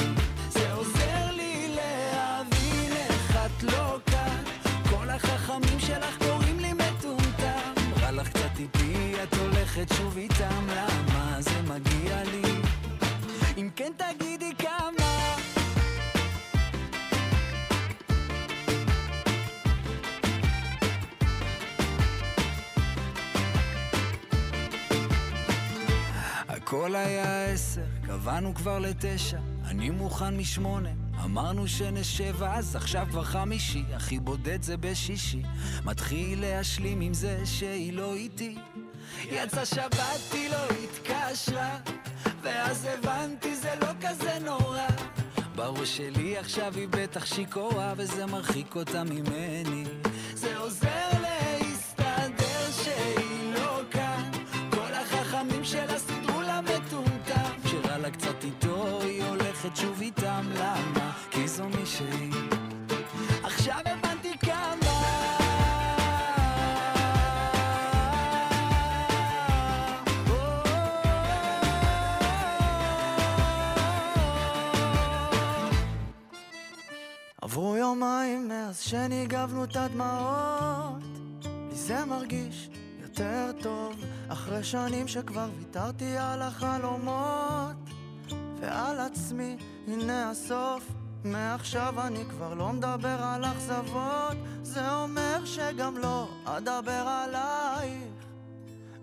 זה עוזר לי להבין איך את לא כאן. כל החכמים שלך קוראים לי מטומטם. רע לך קצת איתי את הולכת שוב איתם. למה זה מגיע לי? אם כן תגידי הכל היה עשר, קבענו כבר לתשע, אני מוכן משמונה. אמרנו שנשב אז, עכשיו כבר חמישי, הכי בודד זה בשישי. מתחיל להשלים עם זה שהיא לא איתי. יצא שבת, היא לא התקשרה, ואז הבנתי זה לא כזה נורא. בראש שלי עכשיו היא בטח שיכורה, וזה מרחיק אותה ממני. זה עוזר להסתדר הולכת שוב איתם, למה? כי זו מישהי. עכשיו הבנתי כמה עברו יומיים מאז שניגבנו את הדמעות לי זה מרגיש יותר טוב אחרי שנים שכבר ויתרתי על החלומות ועל עצמי, הנה הסוף. מעכשיו אני כבר לא מדבר על אכזבות. זה אומר שגם לא אדבר עלייך.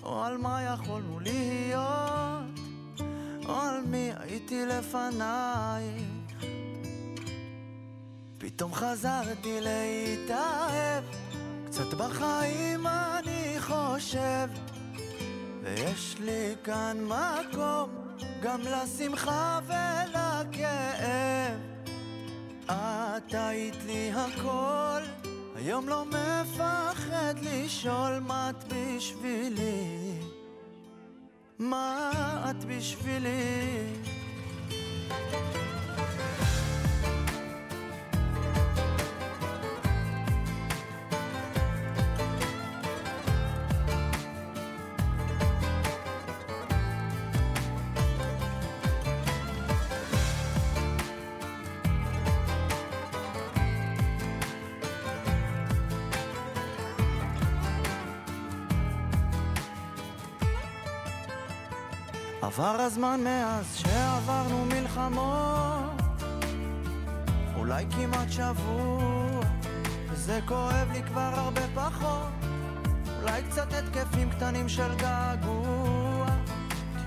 או על מה יכולנו להיות. או על מי הייתי לפנייך. פתאום חזרתי להתאהב, קצת בחיים אני חושב, ויש לי כאן מקום גם לשמחה ולכאב. את היית לי הכל, היום לא מפחד לשאול מה את בשבילי. מה את בשבילי? עבר הזמן מאז שעברנו מלחמות. אולי כמעט שבוע. וזה כואב לי כבר הרבה פחות. אולי קצת התקפים קטנים של געגוע.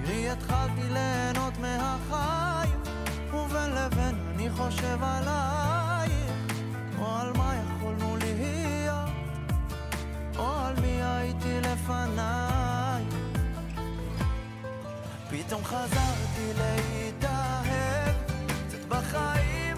תראי התחלתי ליהנות מהחיים ובין לבין אני חושב עלייך או על מה יכולנו להיות? או על מי הייתי לפנייך פתאום חזרתי להתאהב, קצת בחיים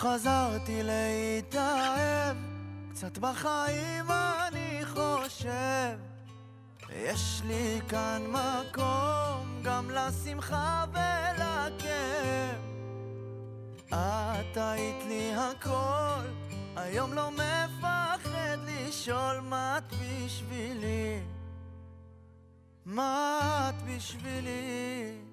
חזרתי להתאהב, קצת בחיים אני חושב. יש לי כאן מקום גם לשמחה ולכאב. את היית לי הכל, היום לא מפחד לשאול מה את בשבילי, מה את בשבילי.